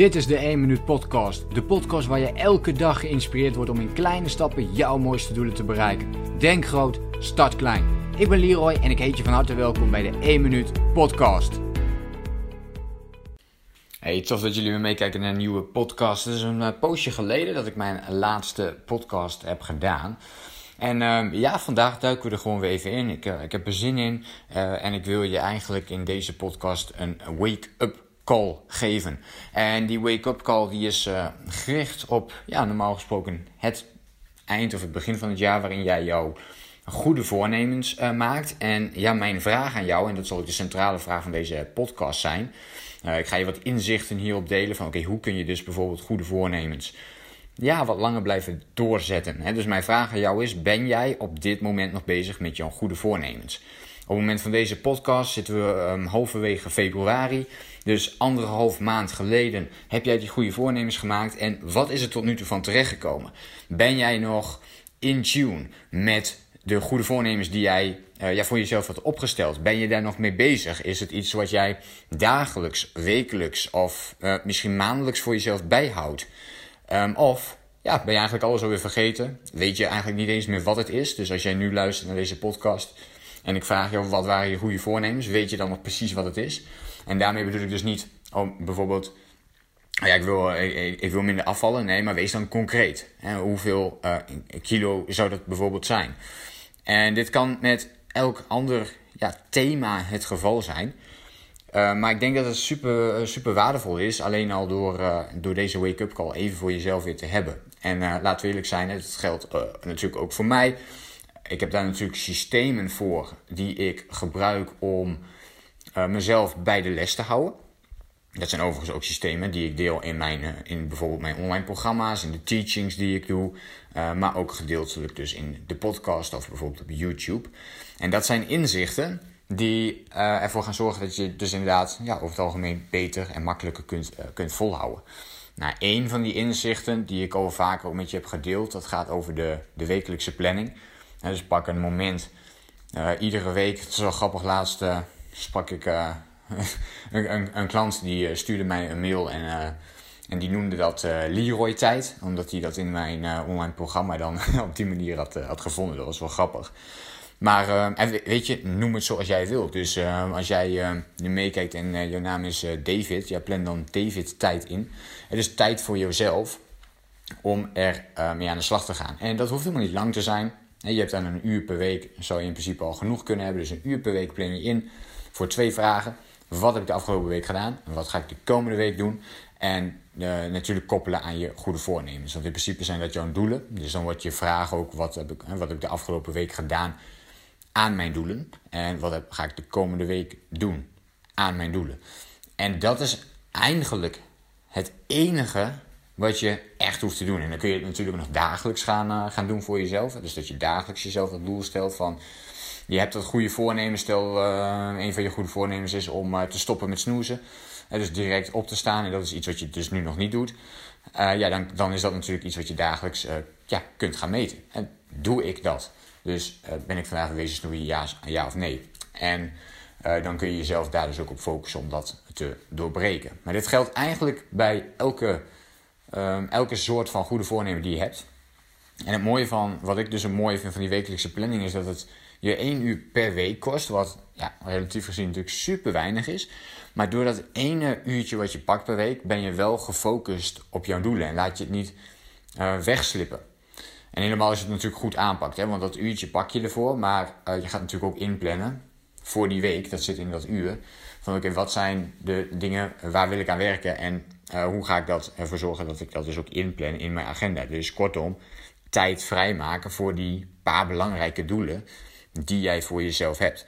Dit is de 1 Minuut Podcast. De podcast waar je elke dag geïnspireerd wordt om in kleine stappen jouw mooiste doelen te bereiken. Denk groot, start klein. Ik ben Leroy en ik heet je van harte welkom bij de 1 Minuut Podcast. Hey, tof dat jullie weer meekijken naar een nieuwe podcast. Het is een uh, poosje geleden dat ik mijn laatste podcast heb gedaan. En uh, ja, vandaag duiken we er gewoon weer even in. Ik, uh, ik heb er zin in. Uh, en ik wil je eigenlijk in deze podcast een wake-up call geven. En die wake-up call die is uh, gericht op, ja, normaal gesproken het eind of het begin van het jaar waarin jij jouw goede voornemens uh, maakt. En ja, mijn vraag aan jou, en dat zal ook de centrale vraag van deze podcast zijn. Uh, ik ga je wat inzichten hierop delen van, oké, hoe kun je dus bijvoorbeeld goede voornemens ja, wat langer blijven doorzetten. Hè? Dus mijn vraag aan jou is, ben jij op dit moment nog bezig met jouw goede voornemens? Op het moment van deze podcast zitten we um, halverwege februari. Dus anderhalf maand geleden heb jij die goede voornemens gemaakt. En wat is er tot nu toe van terechtgekomen? Ben jij nog in tune met de goede voornemens die jij ja, voor jezelf had opgesteld? Ben je daar nog mee bezig? Is het iets wat jij dagelijks, wekelijks of uh, misschien maandelijks voor jezelf bijhoudt? Um, of ja, ben je eigenlijk alles alweer vergeten? Weet je eigenlijk niet eens meer wat het is? Dus als jij nu luistert naar deze podcast en ik vraag je wat waren je goede voornemens, weet je dan nog precies wat het is? En daarmee bedoel ik dus niet, oh, bijvoorbeeld, ja, ik wil, ik, ik wil minder afvallen. Nee, maar wees dan concreet. Hè? Hoeveel uh, kilo zou dat bijvoorbeeld zijn? En dit kan met elk ander ja, thema het geval zijn. Uh, maar ik denk dat het super, super waardevol is, alleen al door, door deze wake-up call even voor jezelf weer te hebben. En laten we eerlijk zijn, het geldt natuurlijk ook voor mij. Ik heb daar natuurlijk systemen voor die ik gebruik om mezelf bij de les te houden. Dat zijn overigens ook systemen die ik deel in, mijn, in bijvoorbeeld mijn online programma's, in de teachings die ik doe, maar ook gedeeltelijk dus in de podcast of bijvoorbeeld op YouTube. En dat zijn inzichten die ervoor gaan zorgen dat je dus inderdaad ja, over het algemeen beter en makkelijker kunt, kunt volhouden. Nou, een van die inzichten die ik al vaker ook met je heb gedeeld, dat gaat over de, de wekelijkse planning. Dus pak een moment, iedere week, het is wel grappig, laatst sprak ik een, een, een, klant die stuurde mij een mail en, en die noemde dat Leroy tijd, omdat hij dat in mijn online programma dan op die manier had, had gevonden. Dat was wel grappig. Maar weet je, noem het zoals jij wilt. Dus als jij nu meekijkt en jouw naam is David, ja, plan dan David tijd in. Het is tijd voor jezelf om er mee aan de slag te gaan. En dat hoeft helemaal niet lang te zijn. Je hebt dan een uur per week, zou je in principe al genoeg kunnen hebben. Dus een uur per week plan je in voor twee vragen. Wat heb ik de afgelopen week gedaan? En wat ga ik de komende week doen? En natuurlijk koppelen aan je goede voornemens. Want in principe zijn dat jouw doelen. Dus dan wordt je vraag ook, wat heb ik, wat heb ik de afgelopen week gedaan aan mijn doelen. En wat ga ik de komende week doen aan mijn doelen. En dat is eigenlijk het enige wat je echt hoeft te doen. En dan kun je het natuurlijk nog dagelijks gaan, uh, gaan doen voor jezelf. Dus dat je dagelijks jezelf het doel stelt van... Je hebt dat goede voornemen. Stel, uh, een van je goede voornemens is om uh, te stoppen met snoezen. dus direct op te staan. En dat is iets wat je dus nu nog niet doet. ja, dan, dan is dat natuurlijk iets wat je dagelijks ja, kunt gaan meten. En doe ik dat? Dus ben ik vandaag wezen snoeien, ja, ja of nee? En dan kun je jezelf daar dus ook op focussen om dat te doorbreken. Maar dit geldt eigenlijk bij elke, um, elke soort van goede voornemen die je hebt. En het mooie van, wat ik dus een mooie vind van die wekelijkse planning, is dat het je één uur per week kost. Wat ja, relatief gezien natuurlijk super weinig is. Maar door dat ene uurtje wat je pakt per week, ben je wel gefocust op jouw doelen. En laat je het niet uh, wegslippen. En helemaal als je het natuurlijk goed aanpakt. Want dat uurtje pak je ervoor. Maar uh, je gaat natuurlijk ook inplannen voor die week. Dat zit in dat uur. Van oké, wat zijn de dingen, waar wil ik aan werken? En uh, hoe ga ik dat ervoor zorgen dat ik dat dus ook inplan in mijn agenda. Dus kortom, tijd vrijmaken voor die paar belangrijke doelen die jij voor jezelf hebt.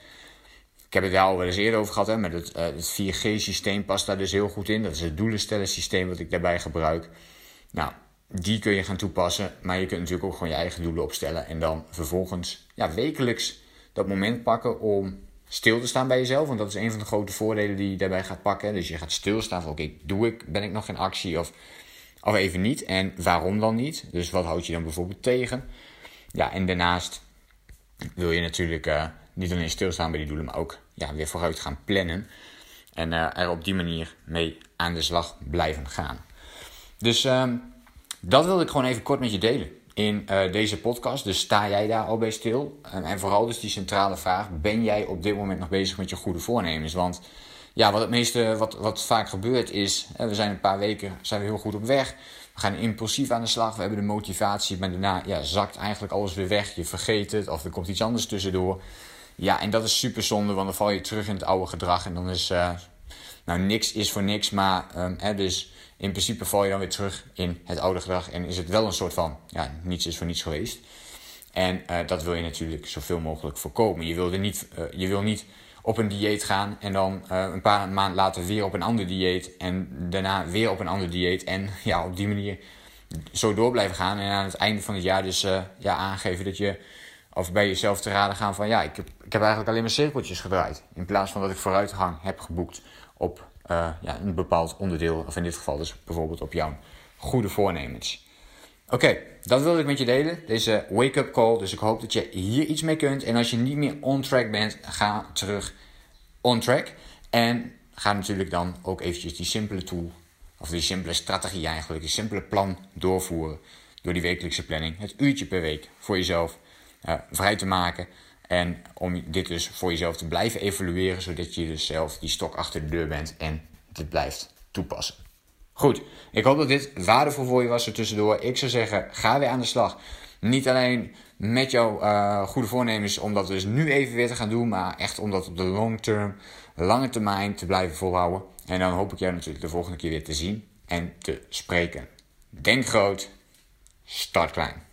Ik heb het daar al wel eens eerder over gehad, hè, maar het, uh, het 4G-systeem past daar dus heel goed in. Dat is het doelenstellen systeem wat ik daarbij gebruik. Nou, die kun je gaan toepassen. Maar je kunt natuurlijk ook gewoon je eigen doelen opstellen. En dan vervolgens ja, wekelijks dat moment pakken om stil te staan bij jezelf. Want dat is een van de grote voordelen die je daarbij gaat pakken. Dus je gaat stilstaan van oké, doe ik, ben ik nog in actie of, of even niet. En waarom dan niet? Dus wat houd je dan bijvoorbeeld tegen? Ja, en daarnaast wil je natuurlijk uh, niet alleen stilstaan bij die doelen, maar ook ja, weer vooruit gaan plannen. En er op die manier mee aan de slag blijven gaan. Dus ehm, dat wilde ik gewoon even kort met je delen in deze podcast. Dus sta jij daar al bij stil? en vooral dus die centrale vraag: ben jij op dit moment nog bezig met je goede voornemens? Want ja, wat het meeste, wat, wat vaak gebeurt is, we zijn een paar weken zijn we heel goed op weg. We gaan impulsief aan de slag, we hebben de motivatie, maar daarna ja, zakt eigenlijk alles weer weg. Je vergeet het of er komt iets anders tussendoor. Ja, en dat is super zonde, want dan val je terug in het oude gedrag en dan is, uh, nou niks is voor niks, maar um, hè, dus in principe val je dan weer terug in het oude gedrag en is het wel een soort van, ja, niets is voor niets geweest. En uh, dat wil je natuurlijk zoveel mogelijk voorkomen. Je wil, er niet, uh, je wil niet op een dieet gaan en dan uh, een paar maanden later weer op een ander dieet en daarna weer op een ander dieet. En ja, op die manier zo door blijven gaan en aan het einde van het jaar dus ja, aangeven dat je, of bij jezelf te raden gaan van ja, ik heb, ik heb eigenlijk alleen maar cirkeltjes gedraaid. In plaats van dat ik vooruitgang heb geboekt op uh, ja, een bepaald onderdeel, of in dit geval dus bijvoorbeeld op jouw goede voornemens. Oké, dat wilde ik met je delen. Deze wake-up call. Dus ik hoop dat je hier iets mee kunt. En als je niet meer on track bent, ga terug on track. En ga natuurlijk dan ook eventjes die simpele tool, of die simpele strategie eigenlijk, die simpele plan doorvoeren. Door die wekelijkse planning. Het uurtje per week voor jezelf uh, vrij te maken. En om dit dus voor jezelf te blijven evalueren, zodat je dus zelf die stok achter de deur bent en dit blijft toepassen. Goed, ik hoop dat dit waardevol voor je was er tussendoor. Ik zou zeggen, ga weer aan de slag. Niet alleen met jouw uh, goede voornemens om dat dus nu even weer te gaan doen, maar echt om dat op de long term, lange termijn te blijven volhouden. En dan hoop ik jou natuurlijk de volgende keer weer te zien en te spreken. Denk groot, start klein.